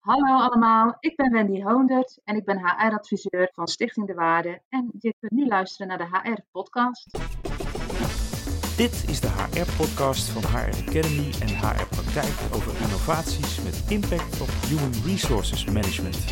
Hallo allemaal, ik ben Wendy Hoondert en ik ben HR-adviseur van Stichting De Waarde. En je kunt nu luisteren naar de HR-podcast. Dit is de HR-podcast van HR Academy en HR Praktijk over innovaties met impact op Human Resources Management.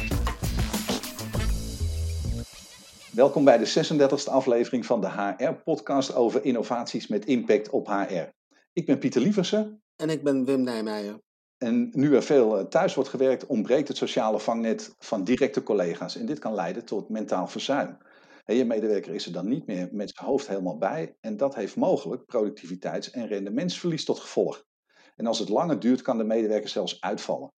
Welkom bij de 36e aflevering van de HR-podcast over innovaties met impact op HR. Ik ben Pieter Lieversen. En ik ben Wim Nijmeijer. En nu er veel eh, thuis wordt gewerkt, ontbreekt het sociale vangnet van directe collega's. En dit kan leiden tot mentaal verzuim. En je medewerker is er dan niet meer met zijn hoofd helemaal bij. En dat heeft mogelijk productiviteits- en rendementsverlies tot gevolg. En als het langer duurt, kan de medewerker zelfs uitvallen.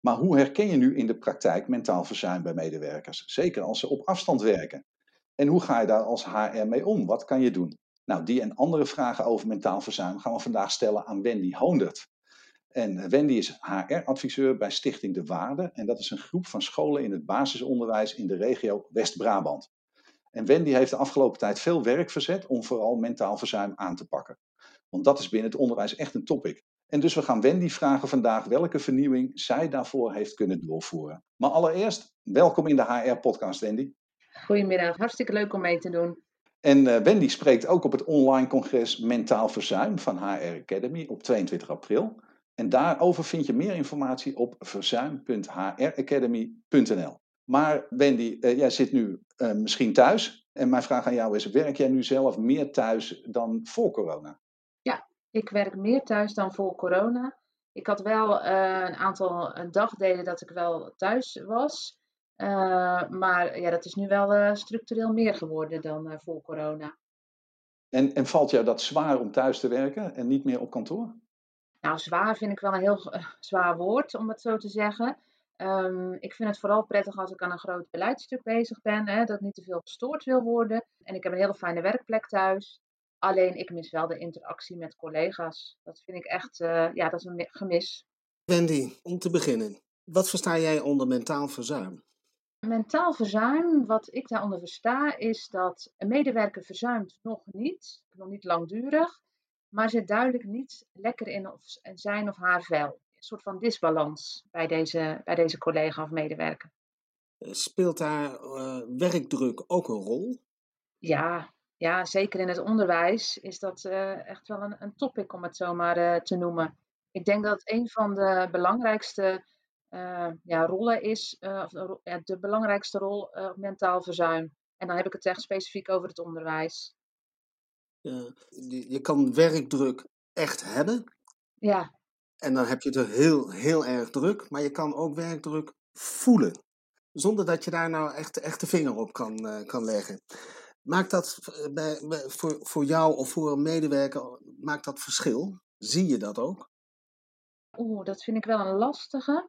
Maar hoe herken je nu in de praktijk mentaal verzuim bij medewerkers? Zeker als ze op afstand werken. En hoe ga je daar als HR mee om? Wat kan je doen? Nou, die en andere vragen over mentaal verzuim gaan we vandaag stellen aan Wendy Hoondert. En Wendy is HR-adviseur bij Stichting De Waarde. En dat is een groep van scholen in het basisonderwijs in de regio West-Brabant. En Wendy heeft de afgelopen tijd veel werk verzet om vooral mentaal verzuim aan te pakken. Want dat is binnen het onderwijs echt een topic. En dus we gaan Wendy vragen vandaag welke vernieuwing zij daarvoor heeft kunnen doorvoeren. Maar allereerst, welkom in de HR-podcast, Wendy. Goedemiddag, hartstikke leuk om mee te doen. En uh, Wendy spreekt ook op het online congres Mentaal Verzuim van HR Academy op 22 april. En daarover vind je meer informatie op verzuim.hracademy.nl. Maar Wendy, uh, jij zit nu uh, misschien thuis. En mijn vraag aan jou is: werk jij nu zelf meer thuis dan voor corona? Ja, ik werk meer thuis dan voor corona. Ik had wel uh, een aantal dagdelen dat ik wel thuis was. maar ja, dat is nu wel structureel meer geworden dan voor corona. En, en valt jou dat zwaar om thuis te werken en niet meer op kantoor? Nou, zwaar vind ik wel een heel uh, zwaar woord, om het zo te zeggen. Um, ik vind het vooral prettig als ik aan een groot beleidstuk bezig ben, hè, dat niet te veel gestoord wil worden. En ik heb een hele fijne werkplek thuis. Alleen ik mis wel de interactie met collega's. Dat vind ik echt, uh, ja, dat is een gemis. Wendy, om te beginnen, wat versta jij onder mentaal verzuim? Mentaal verzuim, wat ik daaronder versta, is dat een medewerker verzuimt nog niet, nog niet langdurig, maar zit duidelijk niet lekker in of, zijn of haar vel. Een soort van disbalans bij deze, bij deze collega of medewerker. Speelt daar uh, werkdruk ook een rol? Ja, ja, zeker in het onderwijs is dat uh, echt wel een, een topic om het zo maar uh, te noemen. Ik denk dat een van de belangrijkste ja, rollen is, of de belangrijkste rol mentaal verzuim. En dan heb ik het echt specifiek over het onderwijs. Uh, je kan werkdruk echt hebben. Ja. En dan heb je het er heel, heel erg druk. Maar je kan ook werkdruk voelen. Zonder dat je daar nou echt, echt de vinger op kan, uh, kan leggen. Maakt dat bij, bij, voor, voor jou of voor een medewerker, maakt dat verschil? Zie je dat ook? Oeh, dat vind ik wel een lastige.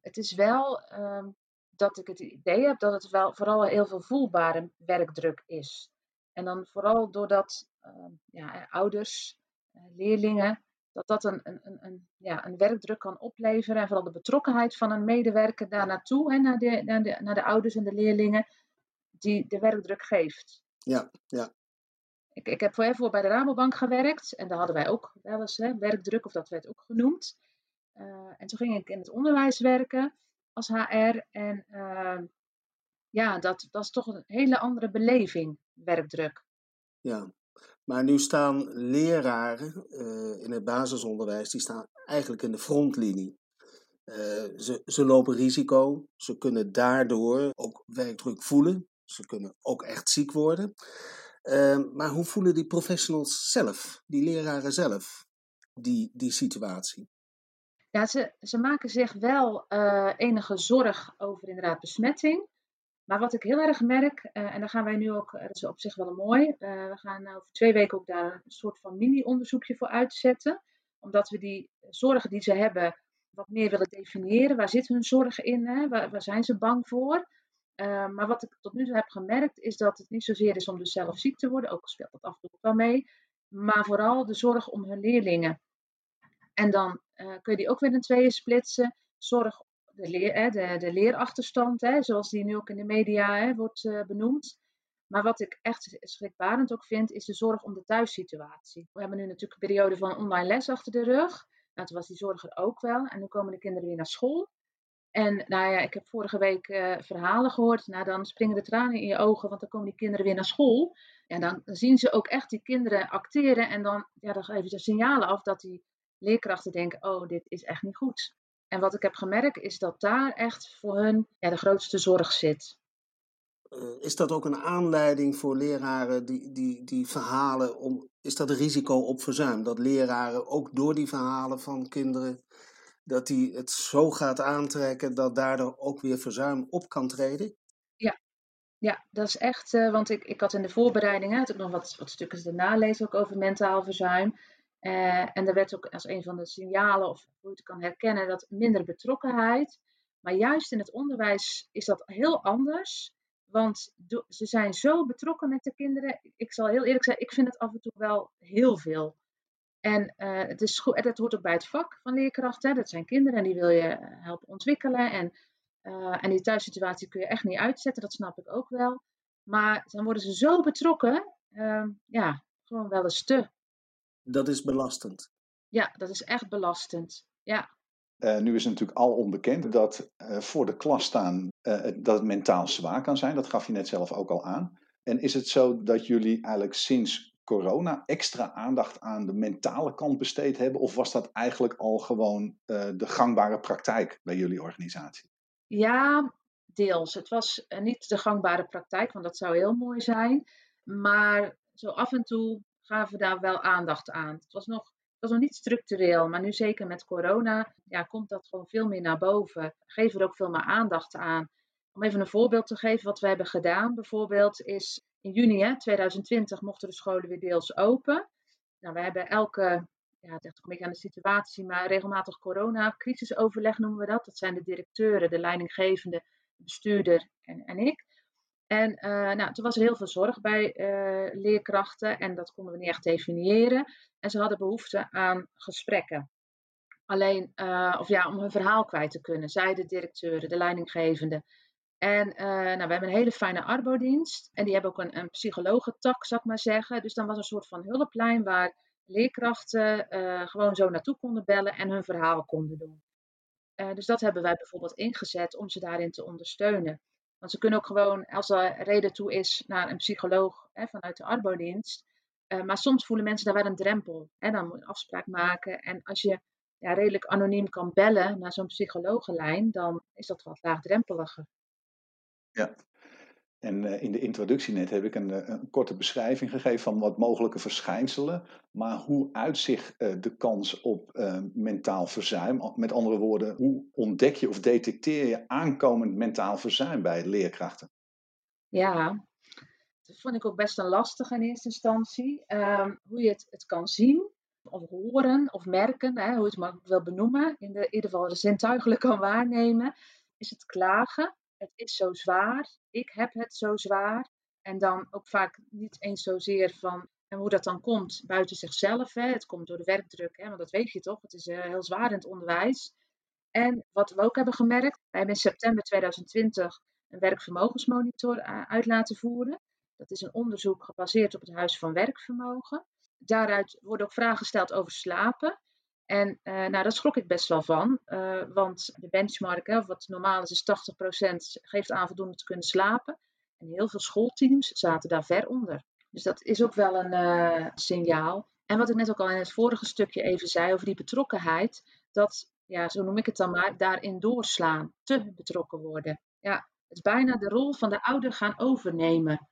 Het is wel ehm, dat ik het idee heb dat het wel vooral heel veel voelbare werkdruk is. En dan vooral doordat uh, ja, ouders, uh, leerlingen, dat dat een, een, een, ja, een werkdruk kan opleveren. En vooral de betrokkenheid van een medewerker daar naartoe, hè, naar, de, naar, de, naar de ouders en de leerlingen, die de werkdruk geeft. Ja, ja. Ik, ik heb voor bij de Rabobank gewerkt en daar hadden wij ook wel eens hè, werkdruk, of dat werd ook genoemd. Uh, en toen ging ik in het onderwijs werken als HR. En ja, dat, dat is toch een hele andere beleving werkdruk. Ja, maar nu staan leraren uh, in het basisonderwijs, die staan eigenlijk in de frontlinie. Uh, ze, ze lopen risico, ze kunnen daardoor ook werkdruk voelen, ze kunnen ook echt ziek worden. Uh, maar hoe voelen die professionals zelf, die leraren zelf, die, die situatie? Ja, ze, ze maken zich wel enige zorg over inderdaad besmetting. Maar wat ik heel erg merk, uh, en daar gaan wij nu ook, dat is op zich wel mooi, uh, we gaan over twee weken ook daar een soort van mini-onderzoekje voor uitzetten. Omdat we die zorgen die ze hebben wat meer willen definiëren. Waar zit hun zorg in? Hè? Waar, zijn ze bang voor? Maar wat ik tot nu toe heb gemerkt, is dat het niet zozeer is om dus zelf ziek te worden, ook speelt dat af en toe wel mee, maar vooral de zorg om hun leerlingen. En dan kun je die ook weer in tweeën splitsen. Zorg de, de, leerachterstand, hè, zoals die nu ook in de media hè, wordt uh, benoemd. Maar wat ik echt schrikbarend ook vind, is de zorg om de thuissituatie. We hebben nu natuurlijk een periode van online les achter de rug. Nou, toen was die zorg er ook wel. En nu komen de kinderen weer naar school. En nou ja, ik heb vorige week uh, verhalen gehoord. Nou, dan springen de tranen in je ogen, want dan komen die kinderen weer naar school. En dan zien ze ook echt die kinderen acteren. En dan, ja, dan geven ze signalen af dat die leerkrachten denken: oh, dit is echt niet goed. En wat ik heb gemerkt is dat daar echt voor hun ja, de grootste zorg zit. Uh, is dat ook een aanleiding voor leraren die, die, die verhalen om. Is dat een risico op verzuim? Dat leraren ook door die verhalen van kinderen. dat die het zo gaat aantrekken dat daardoor ook weer verzuim op kan treden? Ja, ja dat is echt. Uh, want ik, ik had in de voorbereiding. had ik nog wat, wat stukjes erna lezen ook over mentaal verzuim. Uh, en er werd ook als een van de signalen, of hoe je het kan herkennen, dat minder betrokkenheid. Maar juist in het onderwijs is dat heel anders. Want ze zijn zo betrokken met de kinderen. Ik zal heel eerlijk zeggen, ik vind het af en toe wel heel veel. En uh, het, is goed, het hoort ook bij het vak van leerkracht. Hè. Dat zijn kinderen en die wil je helpen ontwikkelen. En, en die thuissituatie kun je echt niet uitzetten, dat snap ik ook wel. Maar dan worden ze zo betrokken, uh, ja, gewoon wel eens te. Dat is belastend. Ja, dat is echt belastend. Ja. Uh, nu is het natuurlijk al onbekend dat uh, voor de klas staan uh, dat het mentaal zwaar kan zijn. Dat gaf je net zelf ook al aan. En is het zo dat jullie eigenlijk sinds corona extra aandacht aan de mentale kant besteed hebben? Of was dat eigenlijk al gewoon de gangbare praktijk bij jullie organisatie? Ja, deels. Het was niet de gangbare praktijk, want dat zou heel mooi zijn. Maar zo af en toe gaven daar wel aandacht aan. Het was nog dat is nog niet structureel, maar nu zeker met corona ja, komt dat gewoon veel meer naar boven. Geven er ook veel meer aandacht aan. Om even een voorbeeld te geven, wat we hebben gedaan bijvoorbeeld is in juni hè, 2020 mochten de scholen weer deels open. Nou, we hebben elke, ja, het ligt een beetje aan de situatie, maar regelmatig corona-crisisoverleg noemen we dat. Dat zijn de directeuren, de leidinggevende, de bestuurder en, en ik. En uh, nou, toen was er heel veel zorg bij uh, leerkrachten en dat konden we niet echt definiëren. En ze hadden behoefte aan gesprekken. Alleen, uh, of ja, om hun verhaal kwijt te kunnen, zij de directeuren, de leidinggevende. En nou, we hebben een hele fijne arbodienst en die hebben ook een, een psychologentak, zou ik maar zeggen. Dus dan was een soort van hulplijn waar leerkrachten gewoon zo naartoe konden bellen en hun verhaal konden doen. dus dat hebben wij bijvoorbeeld ingezet om ze daarin te ondersteunen. Want ze kunnen ook gewoon, als er reden toe is, naar een psycholoog hè, vanuit de arbodienst. Uh, maar soms voelen mensen daar wel een drempel. Hè? Dan moet je een afspraak maken. En als je ja, redelijk anoniem kan bellen naar zo'n psychologenlijn, dan is dat wat laagdrempeliger. Ja, en uh, in de introductie net heb ik een, eh, een, korte beschrijving gegeven van wat mogelijke verschijnselen. Maar hoe uitzicht uh, de kans op mentaal verzuim? Met andere woorden, hoe ontdek je of detecteer je aankomend mentaal verzuim bij leerkrachten? Ja, dat vond ik ook best een lastig in eerste instantie. Um, hoe je het, het kan zien, of horen, of merken, hè, hoe je het maar wil benoemen. In, in ieder geval zintuigelijk kan waarnemen. Is het klagen? Het is zo zwaar, ik heb het zo zwaar. En dan ook vaak niet eens zozeer van en hoe dat dan komt buiten zichzelf. Hè. Het komt door de werkdruk, hè, want dat weet je toch. Het is uh, heel zwaar in het onderwijs. En wat we ook hebben gemerkt, wij hebben in september 2020 een werkvermogensmonitor uh, uit laten voeren. Dat is een onderzoek gebaseerd op het Huis van Werkvermogen. Daaruit worden ook vragen gesteld over slapen. En uh, nou, daar schrok ik best wel van, uh, want de benchmark, hè, wat normaal is, is 80% geeft aan voldoende te kunnen slapen. En heel veel schoolteams zaten daar ver onder. Dus dat is ook wel een uh, signaal. En wat ik net ook al in het vorige stukje even zei over die betrokkenheid, dat, ja, zo noem ik het dan maar, daarin doorslaan, te betrokken worden. Ja, het is bijna de rol van de ouder gaan overnemen.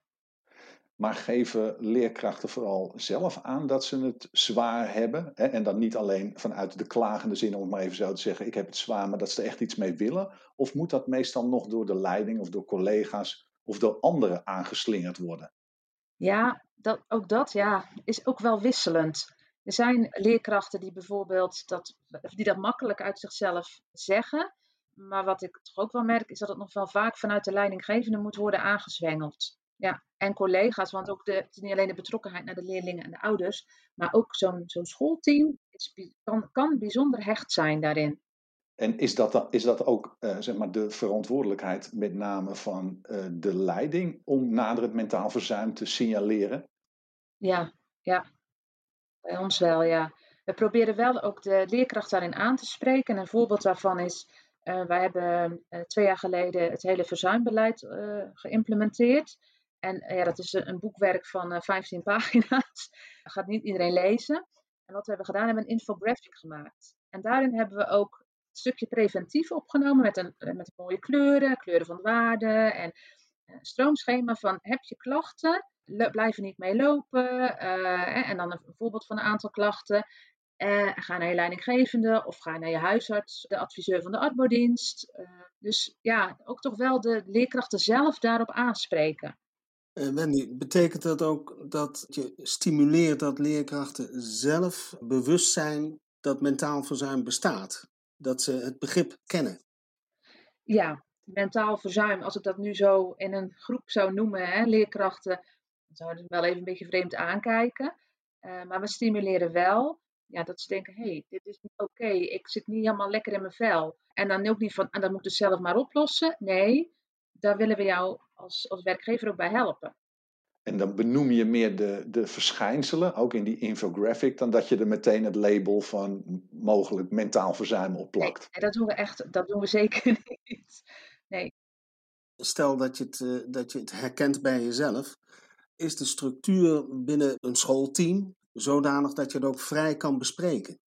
Maar geven leerkrachten vooral zelf aan dat ze het zwaar hebben? Hè? En dan niet alleen vanuit de klagende zin, om het maar even zo te zeggen: ik heb het zwaar, maar dat ze er echt iets mee willen? Of moet dat meestal nog door de leiding of door collega's of door anderen aangeslingerd worden? Ja, dat, ook dat ja, is ook wel wisselend. Er zijn leerkrachten die bijvoorbeeld dat, die dat makkelijk uit zichzelf zeggen. Maar wat ik toch ook wel merk, is dat het nog wel vaak vanuit de leidinggevende moet worden aangezwengeld. Ja, en collega's, want ook de, het is niet alleen de betrokkenheid naar de leerlingen en de ouders, maar ook zo'n zo'n schoolteam is, kan, kan bijzonder hecht zijn daarin. En is dat, is dat ook uh, zeg maar de verantwoordelijkheid met name van uh, de leiding om nader mentaal verzuim te signaleren? Ja, ja. Bij ons wel, ja. We proberen wel ook de leerkracht daarin aan te spreken. En een voorbeeld daarvan is wij hebben twee jaar geleden het hele verzuimbeleid geïmplementeerd. En ja, dat is een boekwerk van 15 pagina's. Dat gaat niet iedereen lezen. En wat we hebben gedaan, hebben we een infographic gemaakt. En daarin hebben we ook stukje preventief opgenomen met, een, eh, met mooie kleuren, kleuren van waarde en een eh, stroomschema van heb je klachten, blijf niet mee lopen en dan een voorbeeld van een aantal klachten. Ga naar je leidinggevende of ga naar je huisarts, de adviseur van de arbodienst. Uh, dus ja, ook toch wel de leerkrachten zelf daarop aanspreken. Wendy, betekent dat ook dat je stimuleert dat leerkrachten zelf bewust zijn dat mentaal verzuim bestaat? dat ze het begrip kennen. Ja, mentaal verzuim, als ik dat nu zo in een groep zou noemen, hè, leerkrachten, dan zouden ze wel even een beetje vreemd aankijken. Uh, maar we stimuleren wel ja, dat ze denken, hé, hey, dit is niet oké, ik zit niet helemaal lekker in mijn vel. En dan ook niet van, en dan moet het zelf maar oplossen. Nee, daar willen we jou als, als werkgever ook bij helpen. En dan benoem je meer de, de verschijnselen, ook in die infographic, dan dat je er meteen het label van mogelijk mentaal verzuim op plakt. Nee, dat doen we echt, dat doen we zeker niet. Nee. Stel dat je, het, eh, dat je het herkent bij jezelf, is de structuur binnen een schoolteam zodanig dat je het ook vrij kan bespreken?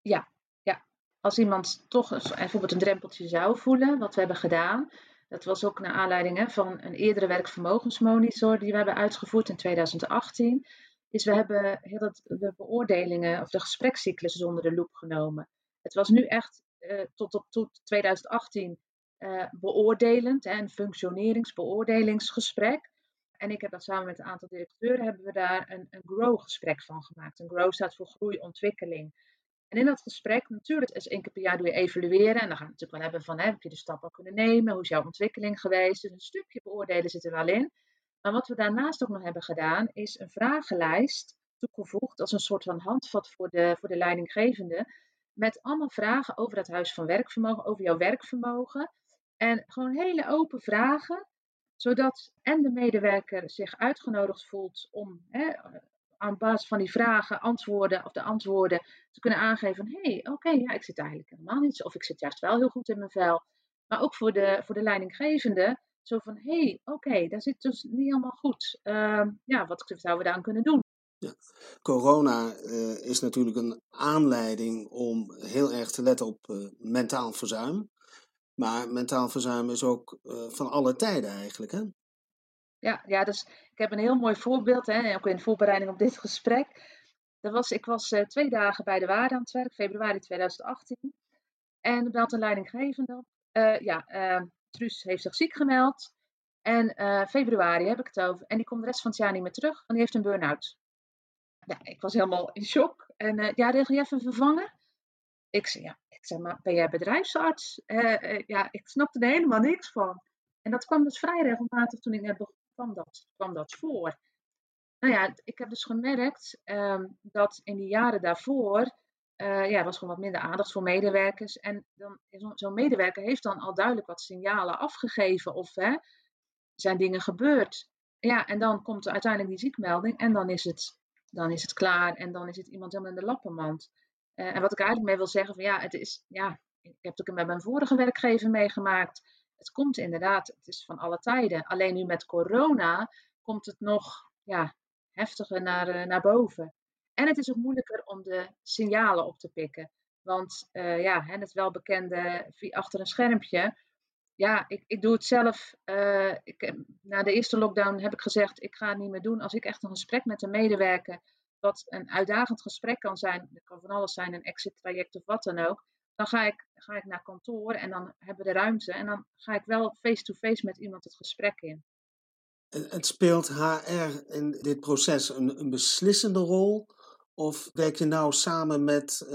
Ja, ja. Als iemand toch bijvoorbeeld een drempeltje zou voelen, wat we hebben gedaan, dat was ook naar aanleiding hè, van een eerdere werkvermogensmonitor die we hebben uitgevoerd in 2018. Is we hebben heel het, de beoordelingen of de gesprekscyclus onder de loep genomen. Het was nu echt uh, tot op tot 2018 uh, beoordelend, hè, een functioneringsbeoordelingsgesprek. En ik heb dat samen met een aantal directeuren hebben we daar een, een grow-gesprek van gemaakt. Een grow staat voor groei, ontwikkeling. En in dat gesprek, natuurlijk is één keer per jaar doe je evalueren. En dan gaan we natuurlijk wel hebben van, hè, heb je de stap al kunnen nemen? Hoe is jouw ontwikkeling geweest? Dus een stukje beoordelen zit er wel in. Maar wat we daarnaast ook nog hebben gedaan, is een vragenlijst toegevoegd als een soort van handvat voor de, voor de leidinggevende. Met allemaal vragen over het huis van werkvermogen, over jouw werkvermogen. En gewoon hele open vragen, zodat en de medewerker zich uitgenodigd voelt om hè, aan basis van die vragen, antwoorden of de antwoorden te kunnen aangeven van hé, hey, oké, ja, ik zit eigenlijk helemaal niet of ik zit juist wel heel goed in mijn vel. Maar ook voor de, voor de leidinggevende, zo van hé, hey, oké, daar zit dus niet helemaal goed. Uh, ja, wat zouden we daar aan kunnen doen? Ja. Corona uh, is natuurlijk een aanleiding om heel erg te letten op uh, mentaal verzuim. Maar mentaal verzuim is ook uh, van alle tijden eigenlijk, hè? Ja, ja, dus heb een heel mooi voorbeeld, hè, ook in voorbereiding op dit gesprek. Dat was, ik was uh, twee dagen bij de waarde aan het werk, februari 2018. En belt een leidinggevende uh, ja, uh, Truus heeft zich ziek gemeld. En februari heb ik het over. En die komt de rest van het jaar niet meer terug, want die heeft een burn-out. Ik was helemaal in shock. En ja, regel je even een vervanger? Ik zei, ja, ik zei, maar ben jij bedrijfsarts? ja, ik snapte er helemaal niks van. En dat kwam dus vrij regelmatig toen ik net begon kwam dat, kwam dat voor? Nou ja, ik heb dus gemerkt um, dat in de jaren daarvoor uh, ja, was gewoon wat minder aandacht voor medewerkers. En zo'n zo medewerker heeft dan al duidelijk wat signalen afgegeven of hè, zijn dingen gebeurd. Ja, en dan komt er uiteindelijk die ziekmelding en dan is het, dan is het klaar en dan is het iemand helemaal in de lappenmand. Uh, en wat ik eigenlijk mee wil zeggen, van ja, het is, ja, ik heb het ook met mijn vorige werkgever meegemaakt het komt inderdaad, het is van alle tijden. Alleen nu met corona komt het nog ja, heftiger naar, uh, naar boven. En het is ook moeilijker om de signalen op te pikken. Want uh, ja, het welbekende achter een schermpje. Ja, ik, ik doe het zelf. Uh, ik, na de eerste lockdown heb ik gezegd, ik ga het niet meer doen. Als ik echt een gesprek met een medewerker, wat een uitdagend gesprek kan zijn, het kan van alles zijn, een exit traject of wat dan ook dan ga ik, ga ik naar kantoor en dan hebben we de ruimte. En dan ga ik wel face-to-face met iemand het gesprek in. Het speelt HR in dit proces een, een beslissende rol? Of werk je nou samen met uh,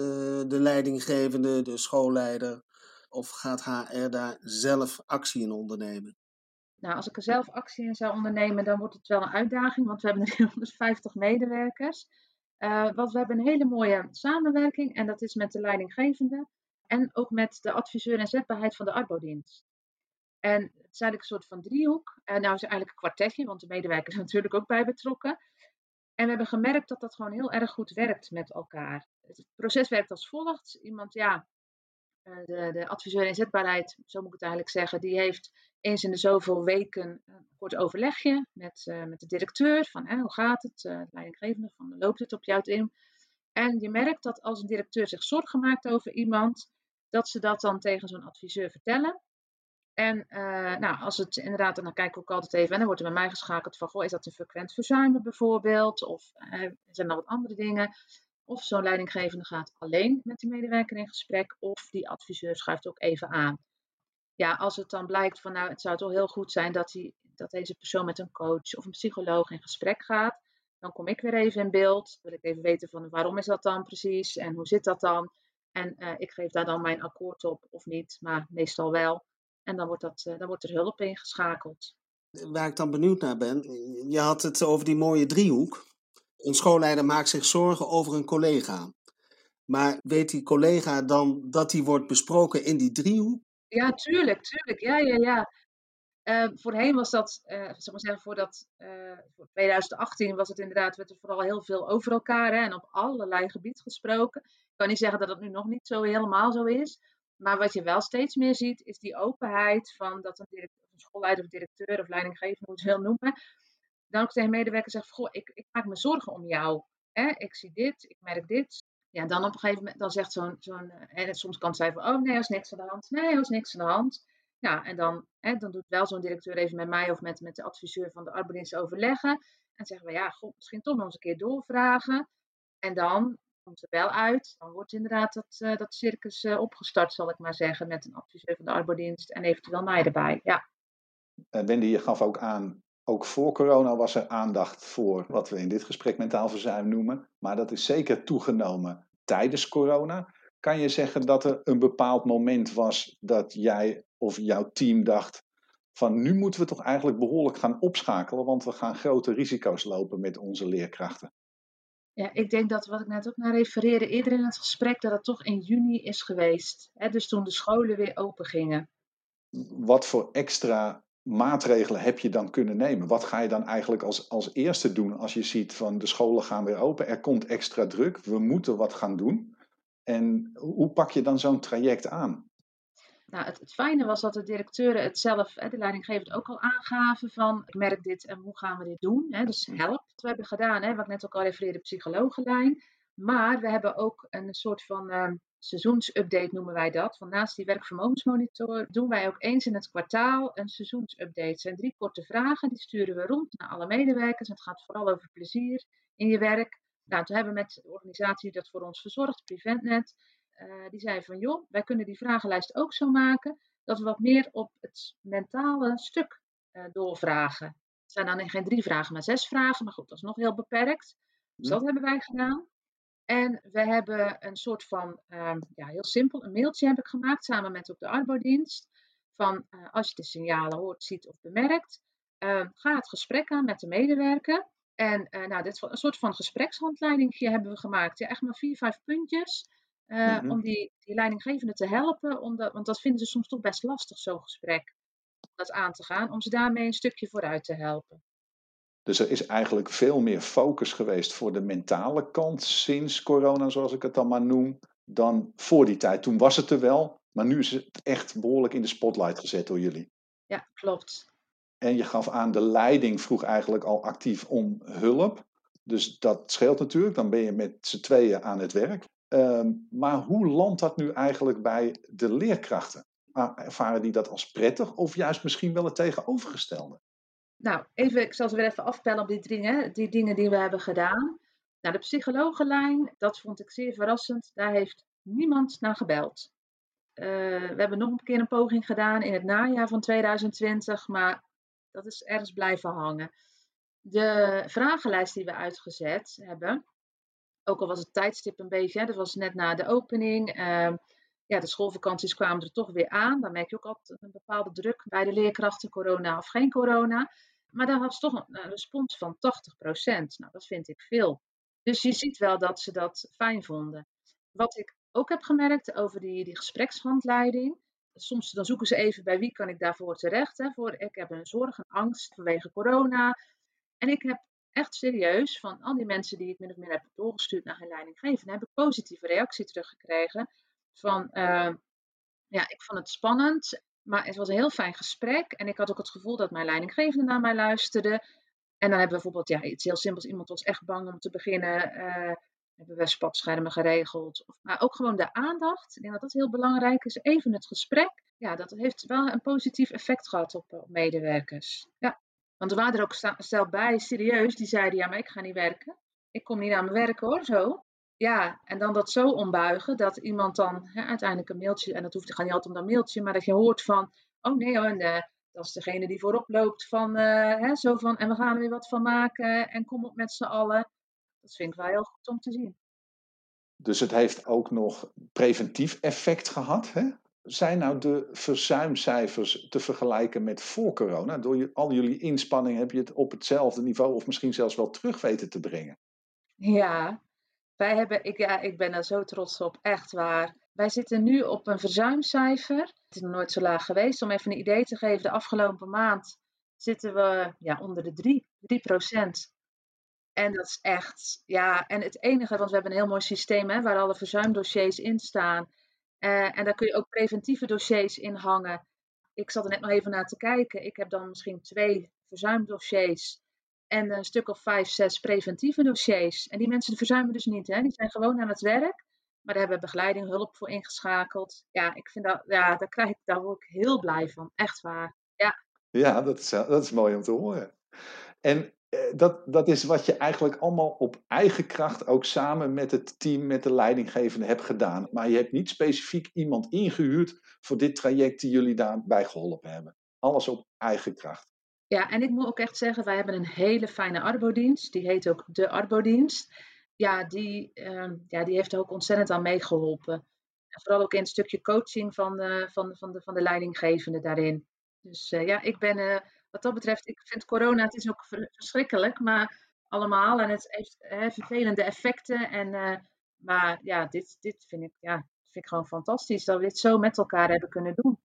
de leidinggevende, de schoolleider? Of gaat HR daar zelf actie in ondernemen? Nou, als ik er zelf actie in zou ondernemen, dan wordt het wel een uitdaging, want we hebben 350 medewerkers. Uh, want we hebben een hele mooie samenwerking en dat is met de leidinggevende. En ook met de adviseur en zetbaarheid van de arbodienst. En het is eigenlijk een soort van driehoek. En nou is het eigenlijk een kwartetje, want de medewerkers zijn natuurlijk ook bij betrokken. En we hebben gemerkt dat dat gewoon heel erg goed werkt met elkaar. Het proces werkt als volgt. Iemand, ja, de, de adviseur inzetbaarheid, zo moet ik het eigenlijk zeggen, die heeft eens in de zoveel weken een kort overlegje met, met de directeur van hoe gaat het, de leidinggevende van loopt het op jouw team. En je merkt dat als een directeur zich zorgen maakt over iemand, dat ze dat dan tegen zo'n adviseur vertellen. En uh, nou, als het inderdaad, dan kijk ik ook altijd even, en dan wordt er bij mij geschakeld van, goh, is dat een frequent verzuimen bijvoorbeeld? Of uh, zijn er wat andere dingen? Of zo'n leidinggevende gaat alleen met die medewerker in gesprek, of die adviseur schuift ook even aan. Ja, als het dan blijkt van, nou, het zou toch heel goed zijn dat, die, dat deze persoon met een coach of een psycholoog in gesprek gaat, dan kom ik weer even in beeld. Wil ik even weten van, waarom is dat dan precies en hoe zit dat dan? En uh, ik geef daar dan mijn akkoord op of niet, maar meestal wel. En dan wordt, dat, uh, dan wordt er hulp ingeschakeld. Waar ik dan benieuwd naar ben, je had het over die mooie driehoek. Een schoolleider maakt zich zorgen over een collega. Maar weet die collega dan dat die wordt besproken in die driehoek? Ja, tuurlijk, tuurlijk. Ja, ja, ja. Uh, voorheen was dat, uh, zeg maar zeggen, voor, dat, uh, voor 2018 was het inderdaad, werd er vooral heel veel over elkaar hè, en op allerlei gebieden gesproken. Ik kan niet zeggen dat het nu nog niet zo helemaal zo is. Maar wat je wel steeds meer ziet, is die openheid van dat een, directeur, een schoolleider of directeur of leidinggevende, hoe je het wil noemen, dan ook tegen medewerkers zegt, goh, ik, ik, maak me zorgen om jou. Hè? Ik zie dit, ik merk dit. Ja, dan op een gegeven moment, dan zegt zo'n, zo'n en soms kan zijn van, oh nee, er is niks aan de hand. Nee, er is niks aan de hand. Ja, en dan, hè, dan doet wel zo'n directeur even met mij of met, met de adviseur van de arbeidsdienst overleggen. En zeggen we, ja, misschien toch nog eens een keer doorvragen. En dan komt er wel uit. Dan wordt inderdaad dat, uh, dat circus uh, opgestart, zal ik maar zeggen, met een adviseur van de arbeidsdienst en eventueel mij erbij. Ja. Uh, Wendy, je gaf ook aan, ook voor corona was er aandacht voor wat we in dit gesprek mentaal verzuim noemen. Maar dat is zeker toegenomen tijdens corona. Kan je zeggen dat er een bepaald moment was dat jij of jouw team dacht van nu moeten we toch eigenlijk behoorlijk gaan opschakelen, want we gaan grote risico's lopen met onze leerkrachten? Ja, ik denk dat wat ik net ook naar refereerde eerder in het gesprek, dat het toch in juni is geweest. Hè? Dus toen de scholen weer open gingen. Wat voor extra maatregelen heb je dan kunnen nemen? Wat ga je dan eigenlijk als, als eerste doen als je ziet van de scholen gaan weer open, er komt extra druk, we moeten wat gaan doen? En hoe pak je dan zo'n traject aan? Nou, het, fijne was dat de directeuren het zelf, de leidinggevend ook al aangaven van ik merk dit en hoe gaan we dit doen. Hè? Dus help. Wat we hebben gedaan, hè, wat ik net ook al refereerde, psychologenlijn. Maar we hebben ook een soort van uh, seizoensupdate noemen wij dat. Van naast die werkvermogensmonitor doen wij ook eens in het kwartaal een seizoensupdate. Het zijn drie korte vragen, die sturen we rond naar alle medewerkers. Het gaat vooral over plezier in je werk. Nou, toen hebben we met de organisatie dat voor ons verzorgd, PreventNet, uh, die zei van joh, wij kunnen die vragenlijst ook zo maken dat we wat meer op het mentale stuk uh, doorvragen. Het zijn dan geen drie vragen, maar zes vragen, maar goed, dat is nog heel beperkt. Dus dat hebben wij gedaan. En we hebben een soort van, uh, ja, heel simpel, een mailtje heb ik gemaakt samen met ook de arbeidsdienst. Van uh, als je de signalen hoort, ziet of bemerkt, ga het gesprek aan met de medewerker. En nou, dit een soort van gesprekshandleiding hebben we gemaakt. Ja, echt maar vier, vijf puntjes. Uh, mm-hmm. Om die, die leidinggevende te helpen, omdat, want dat vinden ze soms toch best lastig, zo'n gesprek, om dat aan te gaan, om ze daarmee een stukje vooruit te helpen. Dus er is eigenlijk veel meer focus geweest voor de mentale kant sinds corona, zoals ik het dan maar noem, dan voor die tijd. Toen was het er wel, maar nu is het echt behoorlijk in de spotlight gezet door jullie. Ja, klopt. En je gaf aan, de leiding vroeg eigenlijk al actief om hulp. Dus dat scheelt natuurlijk, dan ben je met z'n tweeën aan het werk. Um, maar hoe landt dat nu eigenlijk bij de leerkrachten? Ervaren die dat als prettig of juist misschien wel het tegenovergestelde? Nou, even, ik zal ze weer even afpellen op die dingen, die dingen die we hebben gedaan. Nou, de psychologenlijn, dat vond ik zeer verrassend. Daar heeft niemand naar gebeld. Uh, we hebben nog een keer een poging gedaan in het najaar van 2020, maar dat is ergens blijven hangen. De vragenlijst die we uitgezet hebben, ook al was het tijdstip een beetje, hè, dat was net na de opening. Uh, ja, de schoolvakanties kwamen er toch weer aan. Dan merk je ook altijd een bepaalde druk bij de leerkrachten, corona of geen corona. Maar dan was toch een, een respons van 80%. Nou, dat vind ik veel. Dus je ziet wel dat ze dat fijn vonden. Wat ik ook heb gemerkt over die, die gesprekshandleiding. Soms dan zoeken ze even bij wie kan ik daarvoor terecht. Hè, voor, ik heb een zorg, een angst vanwege corona. En ik heb echt serieus van al die mensen die ik min of meer heb doorgestuurd naar hun leidinggevende, heb ik positieve reactie teruggekregen van uh, Ja, ik vond het spannend, maar het was een heel fijn gesprek. En ik had ook het gevoel dat mijn leidinggevende naar mij luisterde. En dan hebben we bijvoorbeeld ja, iets heel simpels. Iemand was echt bang om te beginnen. Uh, hebben we spatschermen geregeld. Maar ook gewoon de aandacht. Ik denk dat dat heel belangrijk is. Even het gesprek. Ja, dat heeft wel een positief effect gehad op, op medewerkers. Ja. Want er waren er ook stel bij, serieus, die zeiden: Ja, maar ik ga niet werken. Ik kom niet aan mijn werk hoor, zo. Ja, en dan dat zo ombuigen dat iemand dan hè, uiteindelijk een mailtje, en dat hoeft, gaat niet altijd om dat mailtje, maar dat je hoort van: Oh nee, en, uh, dat is degene die voorop loopt van, uh, hè, zo van, en we gaan er weer wat van maken en kom op met z'n allen. Dat vind ik wel heel goed om te zien. Dus het heeft ook nog preventief effect gehad, hè? Zijn nou de verzuimcijfers te vergelijken met voor corona? Door al jullie inspanningen heb je het op hetzelfde niveau of misschien zelfs wel terug weten te brengen? Ja, wij hebben, ik, ja, ik ben er zo trots op, echt waar. Wij zitten nu op een verzuimcijfer. Het is nog nooit zo laag geweest. Om even een idee te geven, de afgelopen maand zitten we ja, onder de 3, 3 procent. En dat is echt, ja, en het enige, want we hebben een heel mooi systeem hè, waar alle verzuimdossiers in staan. Uh, en daar kun je ook preventieve dossiers in hangen. Ik zat er net nog even naar te kijken. Ik heb dan misschien twee verzuimdossiers en een stuk of vijf, zes preventieve dossiers. En die mensen verzuimen dus niet. Hè? Die zijn gewoon aan het werk. Maar daar hebben we begeleiding, hulp voor ingeschakeld. Ja, ik vind dat, ja, daar, krijg ik, daar word ik heel blij van. Echt waar. Ja, ja dat, is, dat is mooi om te horen. En eh, dat, dat is wat je eigenlijk allemaal op eigen kracht ook samen met het team, met de leidinggevende hebt gedaan. Maar je hebt niet specifiek iemand ingehuurd voor dit traject die jullie daarbij geholpen hebben. Alles op eigen kracht. Ja, en ik moet ook echt zeggen, wij hebben een hele fijne arbodienst. Die heet ook de arbodienst. Ja, die, uh, ja, die heeft er ook ontzettend aan meegeholpen. En vooral ook in het stukje coaching van, uh, van, van, de, van de leidinggevende daarin. Dus uh, ja, ik ben wat dat betreft, ik vind corona, het is ook verschrikkelijk, maar allemaal. En het heeft hè, vervelende effecten. En, maar ja, dit, dit vind ik, ja, vind ik gewoon fantastisch dat we dit zo met elkaar hebben kunnen doen.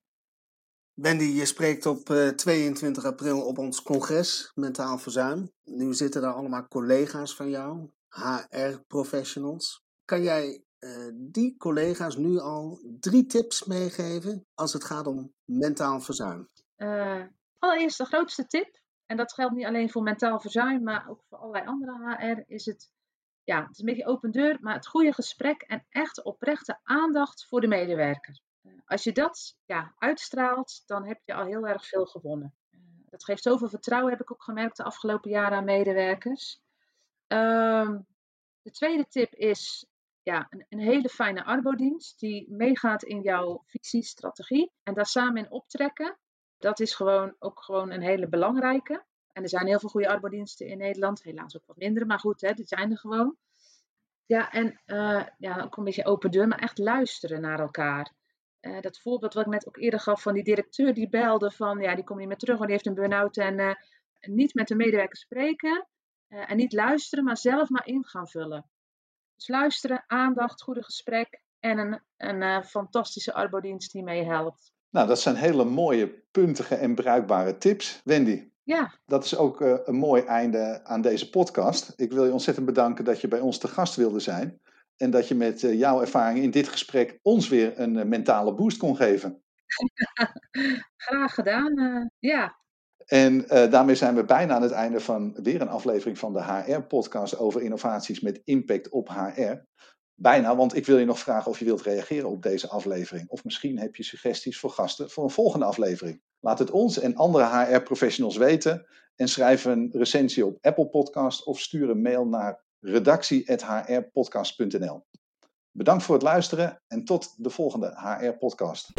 Wendy, je spreekt op 22 eh, april op ons congres Mentaal Verzuim. Nu zitten daar allemaal collega's van jou, HR-professionals. Kan jij uh, die collega's nu al drie tips meegeven als het gaat om mentaal verzuim? Allereerst de grootste tip, en dat geldt niet alleen voor mentaal verzuim, maar ook voor allerlei andere HR, is het, ja, het is een beetje open deur, maar het goede gesprek en echt oprechte aandacht voor de medewerker. Als je dat ja, uitstraalt, dan heb je al heel erg veel gewonnen. Eh, dat geeft zoveel vertrouwen, heb ik ook gemerkt de afgelopen jaren aan medewerkers. Ehm, de tweede tip is ja, een, een, hele fijne arbodienst die meegaat in jouw visie, strategie en daar samen in optrekken. Dat is gewoon ook gewoon een hele belangrijke. En er zijn heel veel goede arbodiensten in Nederland, helaas ook wat minder, maar goed, hè, die zijn er gewoon. Ja, en uh, ja, ook een beetje open deur, maar echt luisteren naar elkaar. Uh, dat voorbeeld wat ik net ook eerder gaf van die directeur die belde van ja, die komt niet meer terug, want die heeft een burn-out en uh, niet met de medewerker spreken en niet luisteren, maar zelf maar in gaan vullen. Dus luisteren, aandacht, goede gesprek en een, een fantastische arbodienst die meehelpt. Nou, dat zijn hele mooie, puntige en bruikbare tips. Wendy, ja. dat is ook een mooi einde aan deze podcast. Ik wil je ontzettend bedanken dat je bij ons te gast wilde zijn. En dat je met eh, jouw ervaring in dit gesprek ons weer een eh, mentale boost kon geven. Graag gedaan, ja. En daarmee zijn we bijna aan het einde van weer een aflevering van de HR-podcast over innovaties met impact op HR. Bijna, want ik wil je nog vragen of je wilt reageren op deze aflevering. Of misschien heb je suggesties voor gasten voor een volgende aflevering. Laat het ons en andere HR-professionals weten en schrijf een recensie op Apple Podcast of stuur een mail naar redactie.hrpodcast.nl. Bedankt voor het luisteren en tot de volgende HR-podcast.